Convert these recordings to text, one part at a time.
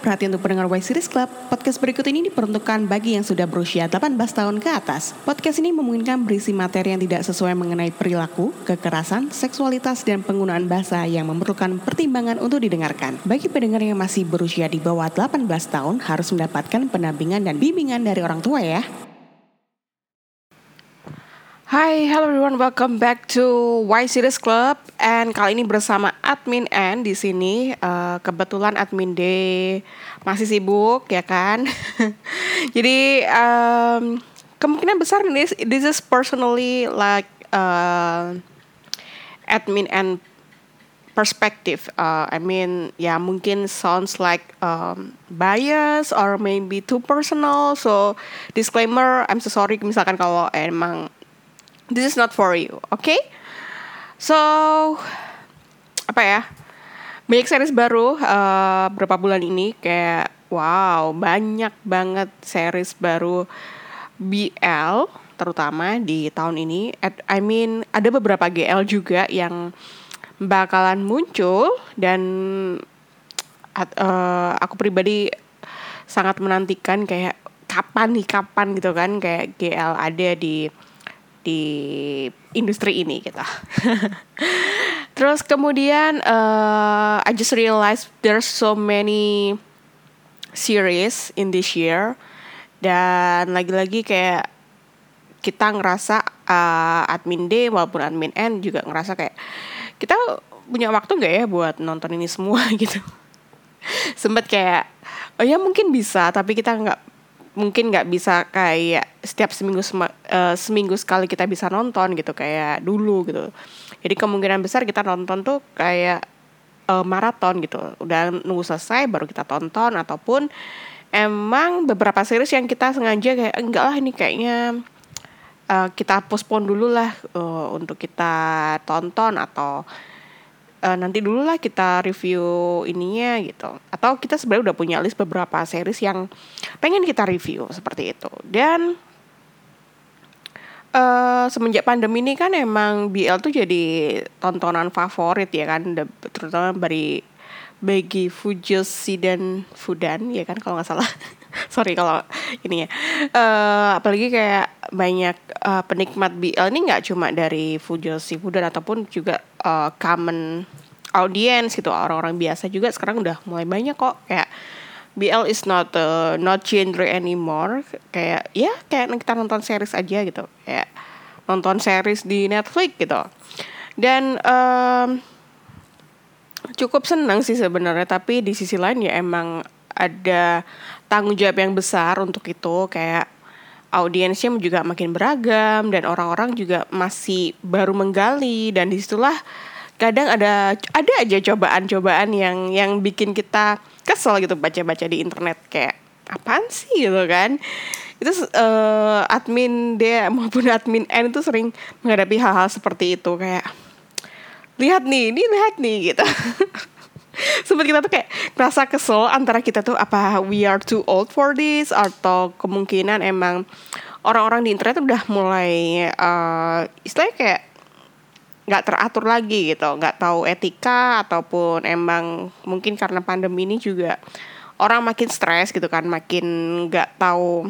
perhatian untuk pendengar Y Series Club. Podcast berikut ini diperuntukkan bagi yang sudah berusia 18 tahun ke atas. Podcast ini memungkinkan berisi materi yang tidak sesuai mengenai perilaku, kekerasan, seksualitas, dan penggunaan bahasa yang memerlukan pertimbangan untuk didengarkan. Bagi pendengar yang masih berusia di bawah 18 tahun harus mendapatkan pendampingan dan bimbingan dari orang tua ya. Hai, hello everyone, welcome back to Y Series Club. And kali ini bersama admin N di sini. Uh, kebetulan admin D masih sibuk, ya kan? Jadi um, kemungkinan besar this this is personally like uh, admin N perspective. Uh, I mean, ya yeah, mungkin sounds like um, bias or maybe too personal. So disclaimer, I'm so sorry misalkan kalau emang this is not for you, oke? Okay? So apa ya? Banyak series baru uh, berapa bulan ini kayak wow banyak banget series baru BL terutama di tahun ini. I mean ada beberapa GL juga yang bakalan muncul dan uh, aku pribadi sangat menantikan kayak kapan nih kapan gitu kan kayak GL ada di di industri ini gitu. Terus kemudian uh, I just realized there's so many series in this year dan lagi-lagi kayak kita ngerasa uh, admin D walaupun admin N juga ngerasa kayak kita punya waktu nggak ya buat nonton ini semua gitu. Sempet kayak oh ya mungkin bisa tapi kita nggak mungkin nggak bisa kayak setiap seminggu uh, seminggu sekali kita bisa nonton gitu kayak dulu gitu. Jadi kemungkinan besar kita nonton tuh kayak uh, maraton gitu. Udah nunggu selesai baru kita tonton ataupun emang beberapa series yang kita sengaja kayak enggak lah ini kayaknya uh, kita postpone dulu lah uh, untuk kita tonton atau uh, nanti dulu lah kita review ininya gitu. Atau kita sebenarnya udah punya list beberapa series yang pengen kita review seperti itu. Dan uh, semenjak pandemi ini kan emang BL tuh jadi tontonan favorit ya kan. Terutama dari bagi Fujoshi dan Fudan ya kan kalau nggak salah sorry kalau ini ya. Uh, apalagi kayak banyak uh, penikmat BL ini nggak cuma dari Fujoshi Fudan ataupun juga uh, common audience gitu. Orang-orang biasa juga sekarang udah mulai banyak kok. Kayak BL is not uh, not genre anymore. Kayak ya kayak kita nonton series aja gitu. Kayak nonton series di Netflix gitu. Dan um, cukup senang sih sebenarnya. Tapi di sisi lain ya emang ada tanggung jawab yang besar untuk itu. Kayak audiensnya juga makin beragam dan orang-orang juga masih baru menggali. Dan di situlah kadang ada ada aja cobaan-cobaan yang yang bikin kita kesel gitu baca-baca di internet. Kayak apaan sih? gitu kan. Itu uh, admin dia maupun admin N itu sering menghadapi hal-hal seperti itu. Kayak lihat nih, ini lihat nih gitu. Sempat kita tuh kayak rasa kesel antara kita tuh apa we are too old for this atau kemungkinan emang orang-orang di internet udah mulai uh, istilahnya kayak nggak teratur lagi gitu, nggak tahu etika ataupun emang mungkin karena pandemi ini juga orang makin stres gitu kan, makin nggak tahu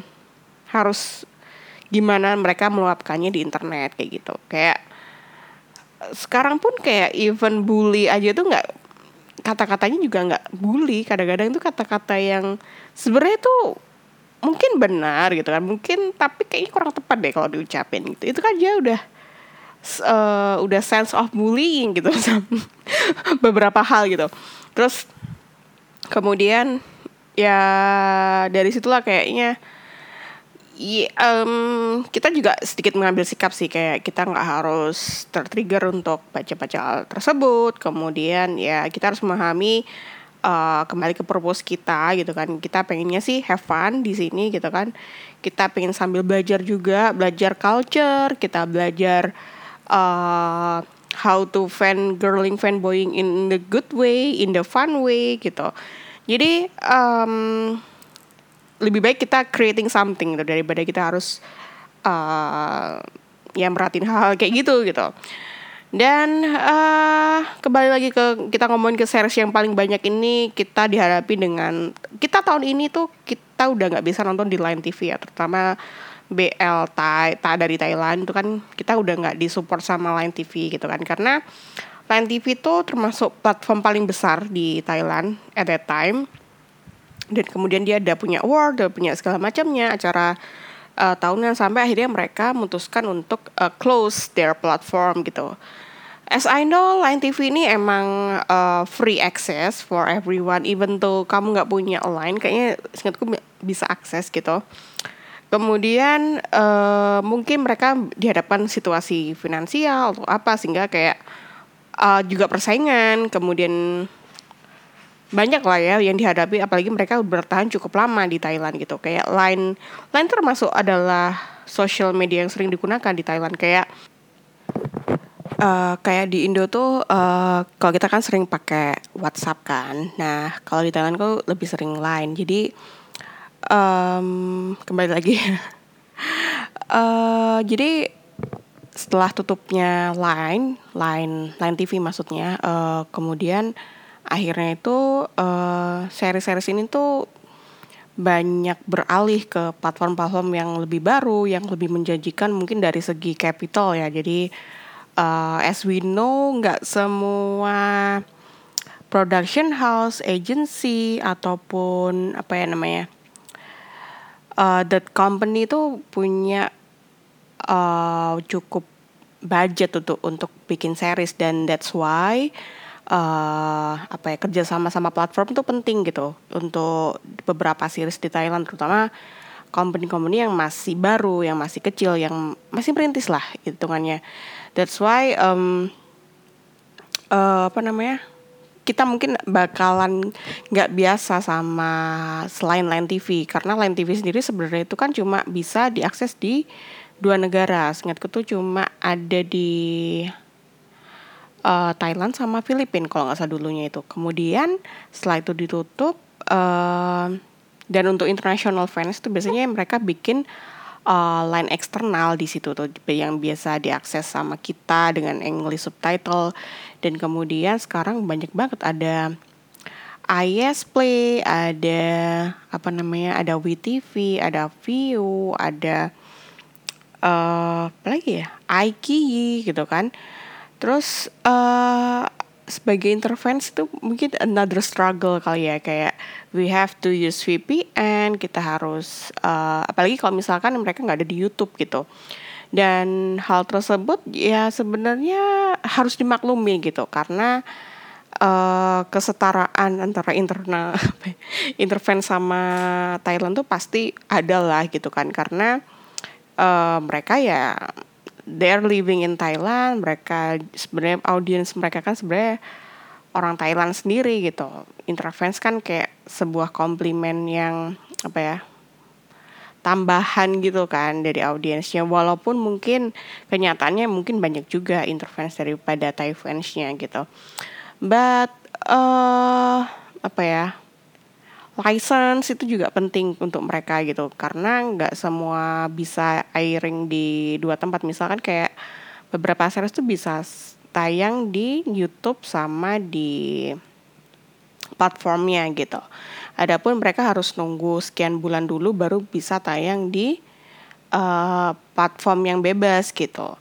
harus gimana mereka meluapkannya di internet kayak gitu, kayak sekarang pun kayak even bully aja tuh nggak kata-katanya juga nggak bully. Kadang-kadang itu kata-kata yang sebenarnya tuh mungkin benar gitu kan. Mungkin tapi kayaknya kurang tepat deh kalau diucapin gitu. Itu kan dia udah uh, udah sense of bullying gitu beberapa hal gitu. Terus kemudian ya dari situlah kayaknya Iya, um, kita juga sedikit mengambil sikap sih kayak kita nggak harus tertrigger untuk baca-baca hal tersebut. Kemudian ya kita harus memahami uh, kembali ke purpose kita gitu kan. Kita pengennya sih have fun di sini gitu kan. Kita pengen sambil belajar juga, belajar culture, kita belajar uh, how to fan girling fanboying in the good way, in the fun way gitu. Jadi um, lebih baik kita creating something gitu daripada kita harus uh, ya merhatiin hal-hal kayak gitu gitu. Dan uh, kembali lagi ke kita ngomongin ke series yang paling banyak ini kita dihadapi dengan kita tahun ini tuh kita udah nggak bisa nonton di Line TV ya terutama BL Thai, Thai dari Thailand itu kan kita udah nggak disupport sama Line TV gitu kan. Karena Line TV itu termasuk platform paling besar di Thailand at that time dan kemudian dia ada punya award, ada punya segala macamnya acara uh, tahunan sampai akhirnya mereka memutuskan untuk uh, close their platform gitu. As I know, Line TV ini emang uh, free access for everyone, even though kamu nggak punya line, kayaknya seingatku bisa akses gitu. Kemudian uh, mungkin mereka dihadapkan situasi finansial atau apa sehingga kayak uh, juga persaingan, kemudian banyak lah ya yang dihadapi apalagi mereka bertahan cukup lama di Thailand gitu. Kayak Line Line termasuk adalah social media yang sering digunakan di Thailand. Kayak uh, kayak di Indo tuh uh, kalau kita kan sering pakai WhatsApp kan. Nah kalau di Thailand tuh lebih sering Line. Jadi um, kembali lagi. Uh, jadi setelah tutupnya Line Line Line TV maksudnya uh, kemudian akhirnya itu uh, seri-seri ini tuh banyak beralih ke platform-platform yang lebih baru, yang lebih menjanjikan mungkin dari segi capital ya. Jadi uh, as we know nggak semua production house, agency ataupun apa ya namanya uh, that company itu punya uh, cukup budget untuk untuk bikin series dan that's why uh, apa ya kerja sama sama platform itu penting gitu untuk beberapa series di Thailand terutama company-company yang masih baru, yang masih kecil, yang masih merintis lah hitungannya. That's why um, uh, apa namanya kita mungkin bakalan nggak biasa sama selain Line TV karena Line TV sendiri sebenarnya itu kan cuma bisa diakses di dua negara. Seingatku tuh cuma ada di uh, Thailand sama Filipina kalau nggak salah dulunya itu. Kemudian setelah itu ditutup uh, dan untuk international fans itu biasanya mereka bikin uh, line eksternal di situ tuh yang biasa diakses sama kita dengan English subtitle dan kemudian sekarang banyak banget ada IS Play, ada apa namanya, ada WeTV, ada View, ada uh, apa lagi ya, iQIYI gitu kan. Terus uh, sebagai intervensi itu mungkin another struggle kali ya kayak we have to use VPN kita harus uh, apalagi kalau misalkan mereka nggak ada di YouTube gitu. Dan hal tersebut ya sebenarnya harus dimaklumi gitu karena uh, kesetaraan antara internal ya, interven sama Thailand tuh pasti ada lah gitu kan. Karena uh, mereka ya they're living in Thailand mereka sebenarnya audiens mereka kan sebenarnya orang Thailand sendiri gitu. Interference kan kayak sebuah komplimen yang apa ya tambahan gitu kan dari audiensnya. Walaupun mungkin kenyataannya mungkin banyak juga interference daripada Thai fansnya gitu. But uh, apa ya license itu juga penting untuk mereka gitu karena nggak semua bisa airing di dua tempat misalkan kayak beberapa series tuh bisa tayang di YouTube sama di platformnya gitu. Adapun mereka harus nunggu sekian bulan dulu baru bisa tayang di uh, platform yang bebas gitu.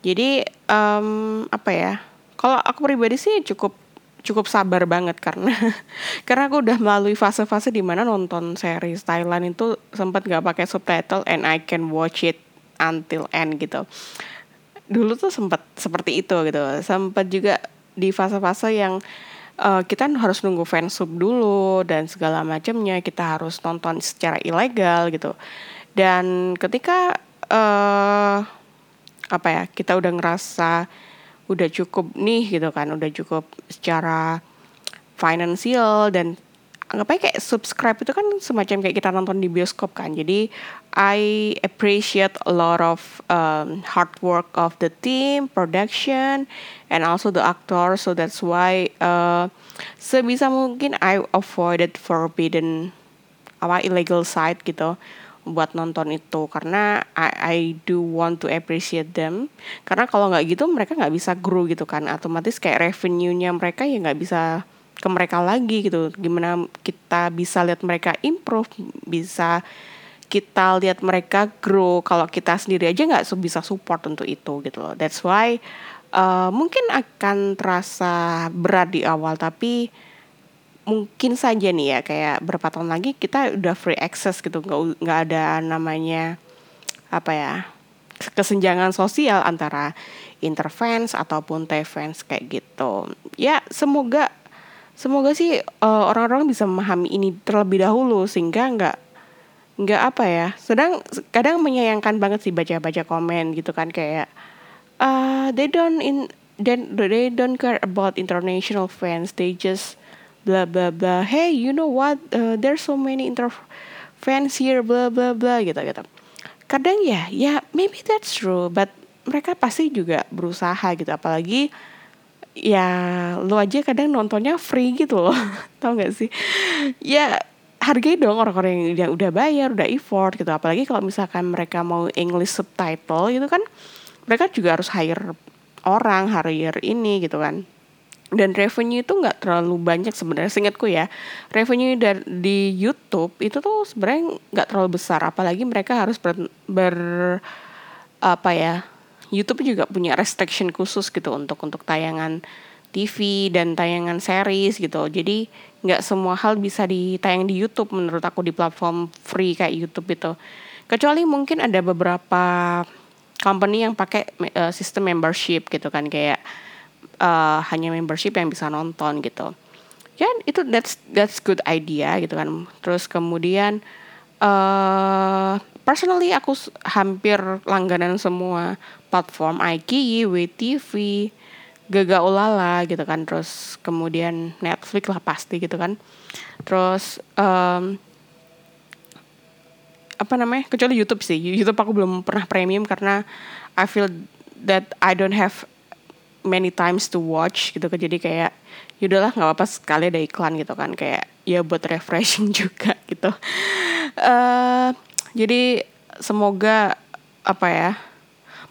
Jadi um, apa ya? Kalau aku pribadi sih cukup cukup sabar banget karena karena aku udah melalui fase-fase di mana nonton series Thailand itu sempat gak pakai subtitle and I can watch it until end gitu. Dulu tuh sempat seperti itu gitu. Sempat juga di fase-fase yang uh, kita harus nunggu fansub dulu dan segala macamnya kita harus nonton secara ilegal gitu. Dan ketika uh, apa ya kita udah ngerasa udah cukup nih gitu kan udah cukup secara finansial dan anggap aja kayak subscribe itu kan semacam kayak kita nonton di bioskop kan. Jadi I appreciate a lot of um, hard work of the team production and also the actor. So that's why uh, sebisa mungkin I avoided forbidden apa illegal site gitu buat nonton itu karena I, I do want to appreciate them. Karena kalau nggak gitu mereka nggak bisa grow gitu kan. Otomatis kayak revenue-nya mereka ya nggak bisa ke mereka lagi gitu. Gimana kita bisa lihat mereka improve bisa kita lihat mereka grow. Kalau kita sendiri aja nggak bisa support untuk itu gitu loh. That's why uh, mungkin akan terasa berat di awal tapi mungkin saja nih ya kayak berapa tahun lagi kita udah free access gitu. Nggak nggak ada namanya apa ya kesenjangan sosial antara interfans ataupun T-fans kayak gitu. Ya semoga semoga sih uh, orang-orang bisa memahami ini terlebih dahulu sehingga nggak nggak apa ya sedang kadang menyayangkan banget sih baca-baca komen gitu kan kayak uh, they don't in then they don't care about international fans they just blah blah blah. Hey you know what? Uh, there's so many fans here blah blah blah gitu gitu. Kadang ya ya maybe that's true but mereka pasti juga berusaha gitu. Apalagi ya lo aja kadang nontonnya free gitu loh. Tau gak sih? Ya hargai dong orang-orang yang udah bayar udah effort gitu. Apalagi kalau misalkan mereka mau English subtitle gitu kan mereka juga harus hire orang hire ini gitu kan dan revenue itu nggak terlalu banyak sebenarnya seingatku ya. Revenue dari di YouTube itu tuh sebenarnya nggak terlalu besar apalagi mereka harus ber, ber apa ya YouTube juga punya restriction khusus gitu untuk untuk tayangan TV dan tayangan series gitu. Jadi nggak semua hal bisa ditayang di YouTube menurut aku di platform free kayak YouTube itu. Kecuali mungkin ada beberapa company yang pakai uh, sistem membership gitu kan kayak uh, hanya membership yang bisa nonton gitu. Ya itu that's that's good idea gitu kan. Terus kemudian uh, personally aku hampir langganan semua platform IKI, WTV, Gaga Ulala gitu kan. Terus kemudian Netflix lah pasti gitu kan. Terus um, apa namanya? Kecuali YouTube sih. YouTube aku belum pernah premium karena I feel that I don't have many times to watch gitu kan. Jadi kayak yaudahlah nggak apa-apa sekali ada iklan gitu kan. Kayak ya buat refreshing juga gitu. Uh, jadi semoga apa ya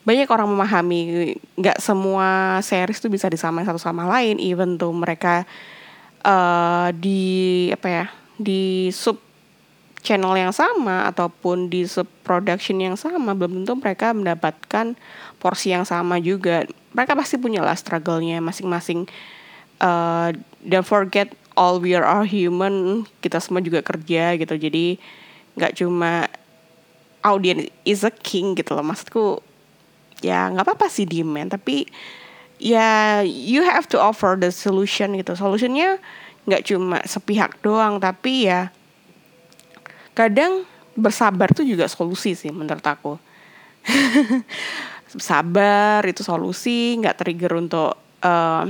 banyak orang memahami nggak semua series tuh bisa disamain satu sama lain even tuh mereka uh, di apa ya di sub channel yang sama ataupun di production yang sama belum tentu mereka mendapatkan porsi yang sama juga. Mereka pasti punya lah struggle-nya masing-masing. Uh, don't forget all we are human kita semua juga kerja gitu. Jadi nggak cuma audience is a king gitu loh. Maksudku ya nggak apa-apa sih demand tapi ya you have to offer the solution gitu. Solutionnya nggak cuma sepihak doang tapi ya kadang bersabar tuh juga solusi sih menurut aku. Sabar itu solusi nggak trigger untuk uh,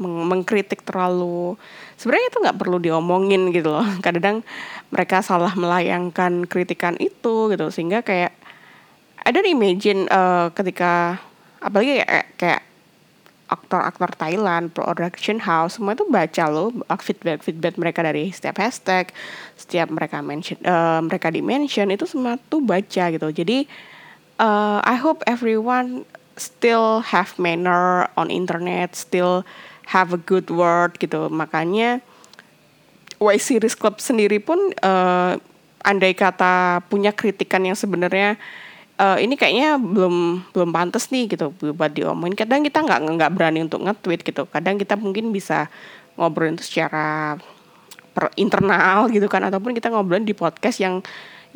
meng mengkritik terlalu. Sebenarnya itu nggak perlu diomongin gitu loh. Kadang mereka salah melayangkan kritikan itu gitu. Sehingga kayak ada imagine uh, ketika apalagi kayak, kayak aktor-aktor Thailand, production house, semua itu baca loh feedback feedback mereka dari setiap hashtag, setiap mereka mention, uh, mereka di mention itu semua tuh baca gitu. Jadi uh, I hope everyone still have manner on internet, still have a good word gitu. Makanya Y Series Club sendiri pun uh, andai kata punya kritikan yang sebenarnya uh, ini kayaknya belum belum pantas nih gitu buat diomongin. Kadang kita nggak nggak berani untuk nge-tweet gitu. Kadang kita mungkin bisa ngobrol itu secara per internal gitu kan ataupun kita ngobrolin di podcast yang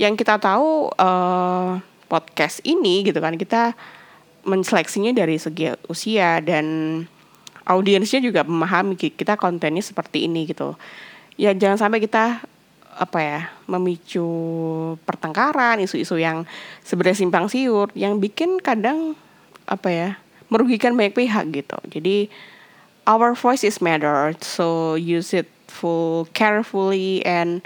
yang kita tahu uh, podcast ini gitu kan kita menseleksinya dari segi usia dan audiensnya juga memahami kita kontennya seperti ini gitu ya jangan sampai kita apa ya memicu pertengkaran isu-isu yang sebenarnya simpang siur yang bikin kadang apa ya merugikan banyak pihak gitu. Jadi our voice is matter so use it full carefully and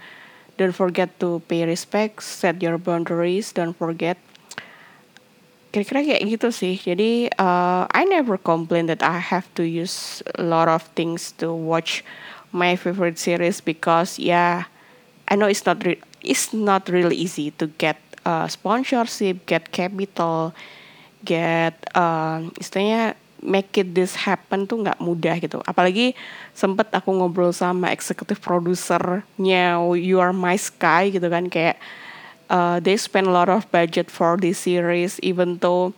don't forget to pay respect set your boundaries don't forget. Kira-kira kayak gitu sih. Jadi uh, I never complain that I have to use a lot of things to watch my favorite series because yeah I know it's not it's not really easy to get uh, sponsorship, get capital, get uh, istilahnya make it this happen tuh nggak mudah gitu. Apalagi sempet aku ngobrol sama eksekutif produsernya You Are My Sky gitu kan kayak uh, they spend a lot of budget for this series even though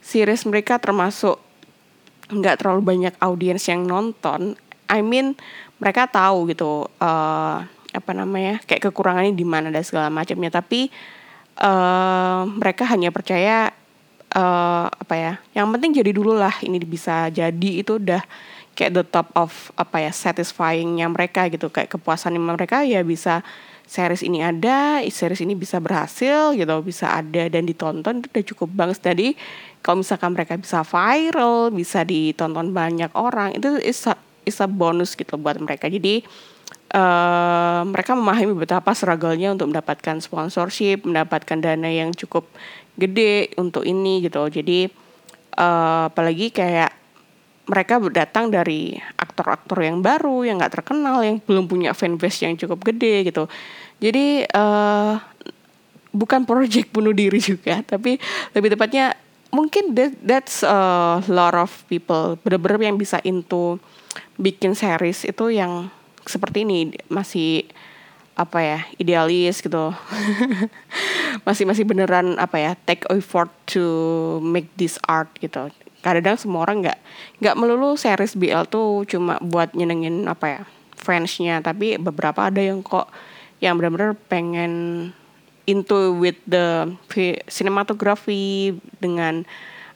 series mereka termasuk nggak terlalu banyak audiens yang nonton. I mean mereka tahu gitu uh, apa namanya kayak kekurangannya di mana dan segala macamnya. Tapi uh, mereka hanya percaya uh, apa ya yang penting jadi dulu lah ini bisa jadi itu udah kayak the top of apa ya satisfyingnya mereka gitu. Kayak kepuasan mereka ya bisa series ini ada series ini bisa berhasil gitu bisa ada dan ditonton itu udah cukup banget. Jadi kalau misalkan mereka bisa viral bisa ditonton banyak orang itu is a, is a bonus gitu buat mereka. Jadi uh, mereka memahami betapa struggle-nya untuk mendapatkan sponsorship mendapatkan dana yang cukup gede untuk ini gitu jadi uh, apalagi kayak mereka datang dari aktor-aktor yang baru yang nggak terkenal yang belum punya fanbase yang cukup gede gitu. Jadi uh, bukan project bunuh diri juga tapi lebih tepatnya mungkin that, that's a lot of people bener-bener yang bisa into bikin series itu yang seperti ini masih apa ya idealis gitu. Masih masih beneran apa ya take effort to make this art gitu. Kadang semua orang nggak nggak melulu series BL tuh cuma buat nyenengin apa ya fansnya. Tapi beberapa ada yang kok yang benar-benar pengen into with the cinematography dengan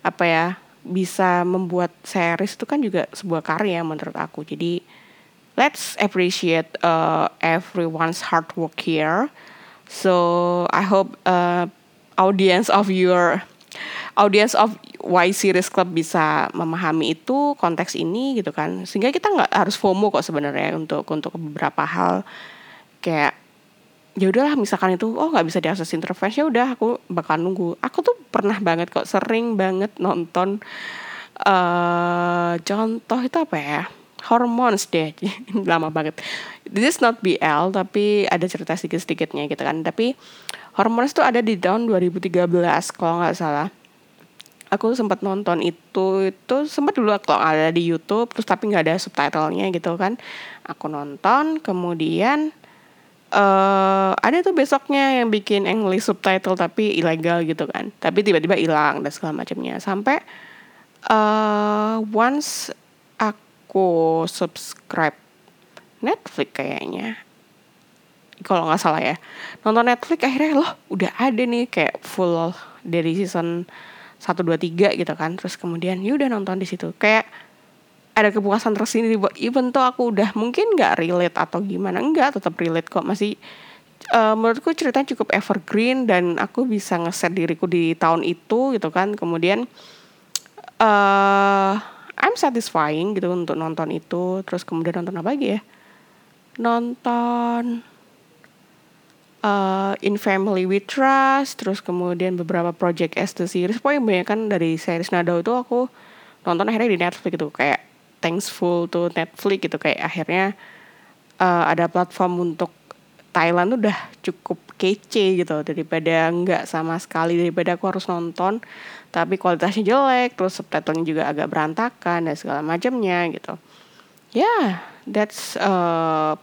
apa ya bisa membuat series itu kan juga sebuah karya menurut aku. Jadi let's appreciate uh, everyone's hard work here. So I hope uh, audience of your audience of Y Series Club bisa memahami itu konteks ini gitu kan. Sehingga kita nggak harus FOMO kok sebenarnya untuk untuk beberapa hal. Kayak ya udahlah misalkan itu oh nggak bisa diakses interface ya udah aku bakal nunggu. Aku tuh pernah banget kok sering banget nonton uh, contoh itu apa ya hormones deh. Lama banget. This is not BL tapi ada cerita sedikit-sedikitnya gitu kan. Tapi hormones tuh ada di tahun 2013 kalau nggak salah. Aku sempat nonton itu itu sempat dulu kalau ada di YouTube terus tapi nggak ada subtitlenya gitu kan. Aku nonton kemudian uh, ada tuh besoknya yang bikin English subtitle tapi ilegal gitu kan. Tapi tiba-tiba hilang dan segala macamnya. Sampai uh, once aku subscribe Netflix kayaknya. Kalau nggak salah ya. Nonton Netflix akhirnya loh udah ada nih kayak full dari season 1, 2, 3 gitu kan. Terus kemudian ya udah nonton di situ. Kayak ada kepuasan tersendiri buat even tuh aku udah mungkin nggak relate atau gimana enggak tetap relate kok. Masih uh, menurutku ceritanya cukup evergreen dan aku bisa ngeset diriku di tahun itu gitu kan. Kemudian uh, I'm satisfying gitu untuk nonton itu. Terus kemudian nonton apa lagi ya? Nonton uh, In Family We Trust terus kemudian beberapa project S the series. Pokoknya banyak kan dari series. Nado itu aku nonton akhirnya di Netflix gitu. Kayak thankful to Netflix gitu. Kayak akhirnya uh, ada platform untuk Thailand udah cukup kece gitu daripada nggak sama sekali daripada aku harus nonton. Tapi kualitasnya jelek terus subtitlenya juga agak berantakan dan segala macamnya gitu. Ya yeah, that's uh,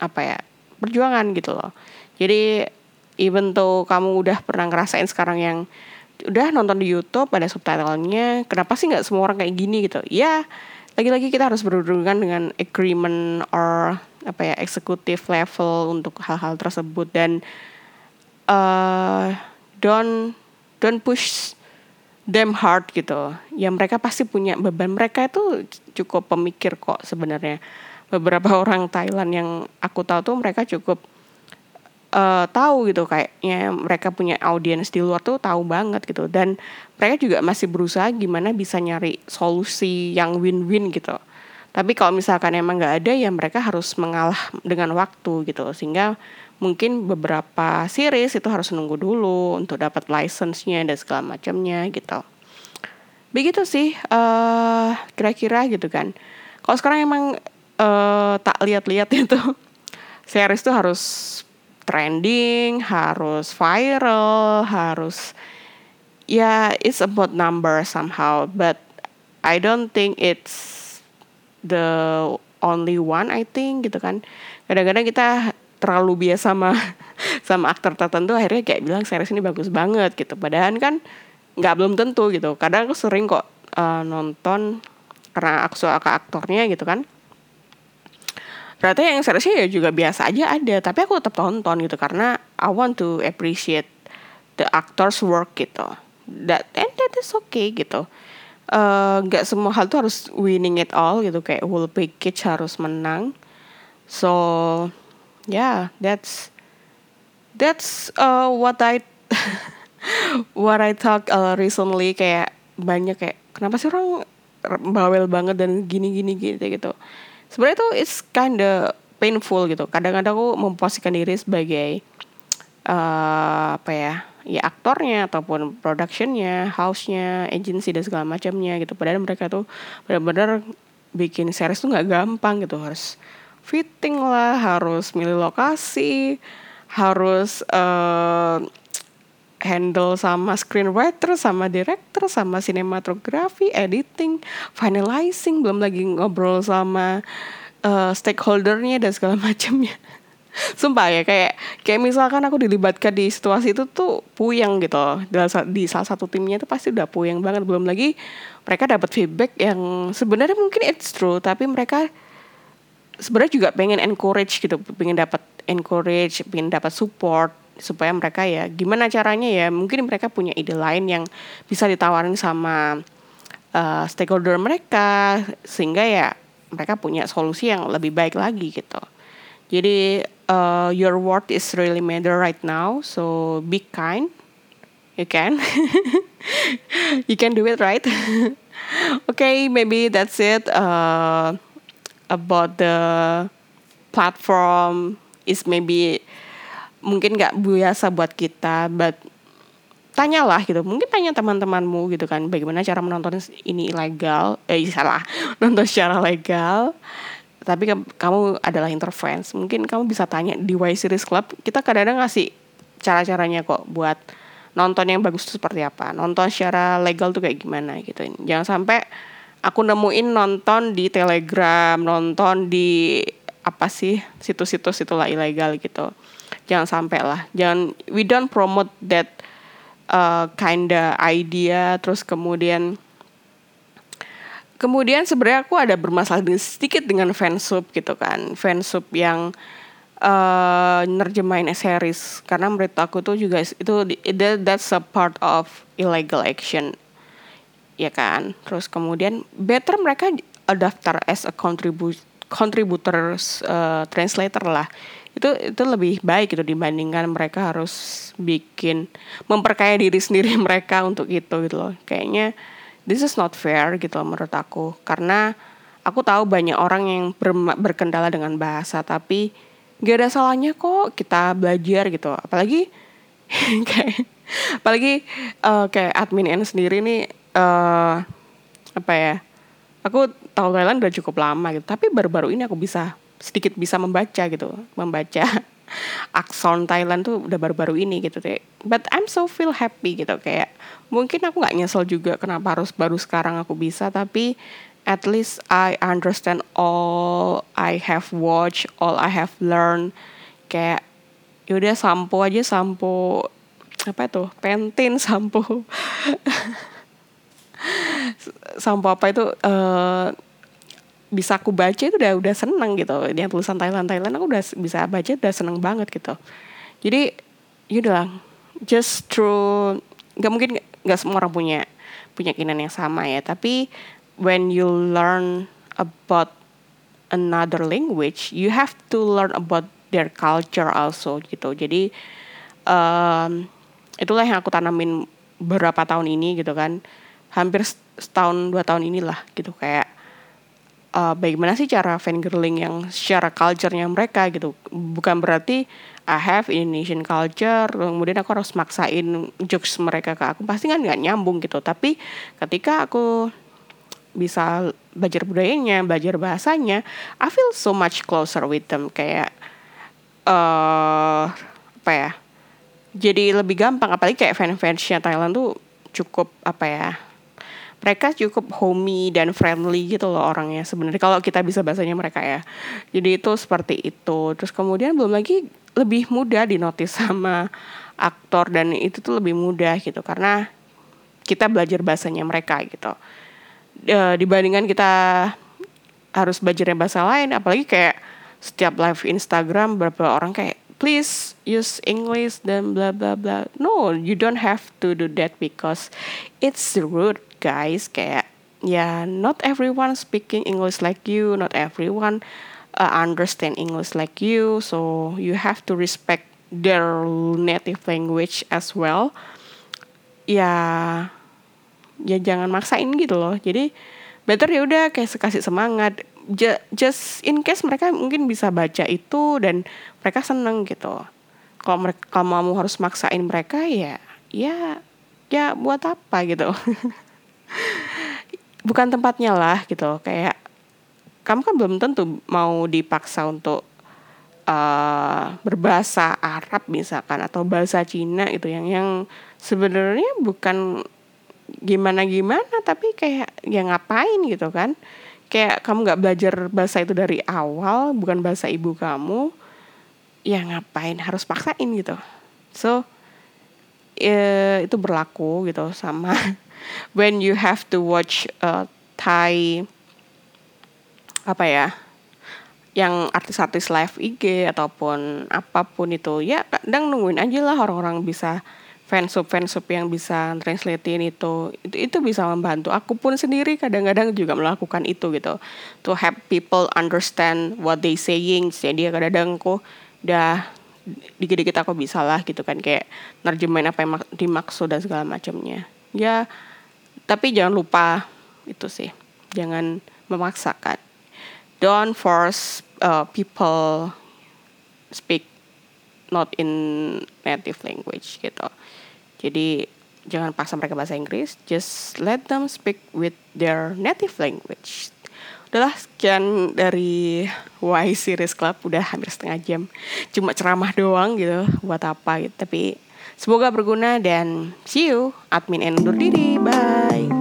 apa ya perjuangan gitu loh. Jadi even tuh kamu udah pernah ngerasain sekarang yang udah nonton di YouTube ada subtitlenya kenapa sih nggak semua orang kayak gini gitu? Ya lagi-lagi kita harus berhubungan dengan agreement or apa ya eksekutif level untuk hal-hal tersebut. Dan uh, don't don't push them hard gitu. Ya mereka pasti punya beban mereka itu cukup pemikir kok sebenarnya. Beberapa orang Thailand yang aku tahu tuh mereka cukup uh, tahu gitu. Kayaknya mereka punya audiens di luar tuh tahu banget gitu. Dan mereka juga masih berusaha gimana bisa nyari solusi yang win-win gitu tapi kalau misalkan emang nggak ada ya mereka harus mengalah dengan waktu gitu. Sehingga mungkin beberapa series itu harus nunggu dulu untuk dapat license-nya dan segala macamnya gitu. Begitu sih uh, kira-kira gitu kan. Kalau sekarang emang uh, tak lihat-lihat itu series tuh harus trending, harus viral, harus ya yeah, it's about number somehow, but I don't think it's the only one I think gitu kan. Kadang-kadang kita terlalu biasa sama sama aktor tertentu akhirnya kayak bilang series ini bagus banget gitu. Padahal kan nggak belum tentu gitu. Kadang aku sering kok uh, nonton karena aku suka aktornya gitu kan ternyata yang seriusnya ya juga biasa aja ada tapi aku tetap tonton gitu karena I want to appreciate the actors work gitu that and that is okay gitu nggak uh, semua hal tuh harus winning it all gitu. Kayak whole package harus menang. So yeah that's that's uh, what I what I talk uh, recently. Kayak banyak kayak kenapa sih orang bawel banget dan gini gini gitu gitu. Sebenarnya itu it's kinda painful gitu. Kadang-kadang aku memposisikan diri sebagai uh, apa ya ya aktornya ataupun productionnya, house-nya, agency dan segala macamnya gitu. Padahal mereka tuh benar-benar bikin series tuh nggak gampang gitu harus fitting lah, harus milih lokasi, harus uh, handle sama screenwriter, sama director, sama sinematografi, editing, finalizing, belum lagi ngobrol sama uh, stakeholdernya dan segala macamnya. Sumpah ya kayak kayak misalkan aku dilibatkan di situasi itu tuh puyeng gitu. Di salah satu timnya itu pasti udah puyeng banget. Belum lagi mereka dapat feedback yang sebenarnya mungkin it's true tapi mereka sebenarnya juga pengen encourage gitu pengen dapat encourage pengen dapat support supaya mereka ya gimana caranya ya mungkin mereka punya ide lain yang bisa ditawarin sama uh, stakeholder mereka sehingga ya mereka punya solusi yang lebih baik lagi gitu. Jadi uh, your word is really matter right now so be kind. You can. You can do it right? Okay maybe that's it uh, about the platform. Is maybe mungkin nggak biasa buat kita but tanyalah gitu. Mungkin tanya teman-temanmu gitu kan bagaimana cara menonton ini ilegal? Eh salah. Nonton secara legal tapi kamu adalah interference mungkin kamu bisa tanya di Y Series Club kita kadang-kadang ngasih cara-caranya kok buat nonton yang bagus itu seperti apa nonton secara legal tuh kayak gimana gitu. Jangan sampai aku nemuin nonton di Telegram nonton di apa sih situs-situs itulah ilegal gitu. Jangan sampai lah. Jangan we don't promote that uh, kinda idea terus kemudian kemudian sebenarnya aku ada bermasalah sedikit dengan fansub gitu kan. Fansub yang uh, nerjemahin series karena menurut aku tuh juga itu that, that's a part of illegal action. Ya kan? Terus kemudian better mereka daftar as a contribu contributors uh, translator lah. Itu itu lebih baik gitu dibandingkan mereka harus bikin memperkaya diri sendiri mereka untuk itu gitu loh. Kayaknya this is not fair gitu menurut aku. Karena aku tahu banyak orang yang ber, berkendala dengan bahasa tapi gak ada salahnya kok kita belajar gitu. Apalagi kayak apalagi uh, kayak admin N sendiri nih uh, apa ya aku tahu Thailand udah cukup lama gitu tapi baru-baru ini aku bisa sedikit bisa membaca gitu membaca akson Thailand tuh udah baru-baru ini gitu deh but I'm so feel happy gitu. Kayak mungkin aku nggak nyesel juga kenapa harus baru sekarang aku bisa tapi at least I understand all I have watched all I have learned. Kayak yaudah sampo aja sampo apa itu pentin sampo. Sampo apa itu uh, bisa aku baca itu udah udah seneng gitu. Yang tulisan Thailand Thailand aku udah bisa baca udah seneng banget gitu. Jadi yaudah just through nggak mungkin nggak semua orang punya punya keinginan yang sama ya. Tapi when you learn about another language you have to learn about their culture also gitu. Jadi um, itulah yang aku tanamin beberapa tahun ini gitu kan. Hampir setahun dua tahun inilah gitu. Kayak uh, bagaimana sih cara fangirling yang secara culture-nya mereka gitu. Bukan berarti I have Indonesian culture, kemudian aku harus maksain jokes mereka ke aku. Pasti kan nggak nyambung gitu. Tapi ketika aku bisa belajar budayanya, belajar bahasanya, I feel so much closer with them. Kayak uh, apa ya jadi lebih gampang apalagi kayak fans-fansnya Thailand tuh cukup apa ya mereka cukup homey dan friendly gitu loh orangnya sebenarnya kalau kita bisa bahasanya mereka ya. Jadi itu seperti itu. Terus kemudian belum lagi lebih mudah dinotis sama aktor dan itu tuh lebih mudah gitu karena kita belajar bahasanya mereka gitu. E, dibandingkan kita harus belajar bahasa lain apalagi kayak setiap live Instagram beberapa orang kayak please use English dan bla bla bla. No, you don't have to do that because it's rude, guys. Kayak ya, not everyone speaking English like you, not everyone uh, understand English like you. So you have to respect their native language as well. Ya, ya jangan maksain gitu loh. Jadi better ya udah kayak kasih semangat just in case mereka mungkin bisa baca itu dan mereka seneng gitu kalau mereka kalau kamu harus maksain mereka ya ya ya buat apa gitu bukan tempatnya lah gitu kayak kamu kan belum tentu mau dipaksa untuk uh, berbahasa Arab misalkan atau bahasa Cina gitu yang yang sebenarnya bukan gimana gimana tapi kayak ya ngapain gitu kan? Kayak kamu nggak belajar bahasa itu dari awal bukan bahasa ibu kamu ya ngapain? Harus paksain gitu. So ya, itu berlaku gitu sama when you have to watch uh, Thai apa ya yang artis-artis live IG ataupun apa pun itu ya kadang nungguin aja lah orang-orang bisa fansub fansub yang bisa translatein itu. Itu itu bisa membantu. Aku pun sendiri kadang-kadang juga melakukan itu gitu to help people understand what they saying. Jadi kadang-kadang aku udah dikit-dikit aku bisa lah gitu kan kayak nerjemahin apa yang dimaksud dan segala macamnya. Ya tapi jangan lupa itu sih jangan memaksakan don't force uh, people speak not in native language gitu jadi jangan paksa mereka bahasa Inggris, just let them speak with their native language. Udahlah sekian dari Y Series Club udah hampir setengah jam. Cuma ceramah doang gitu buat apa gitu. Tapi semoga berguna dan see you. Admin and undur diri. Bye.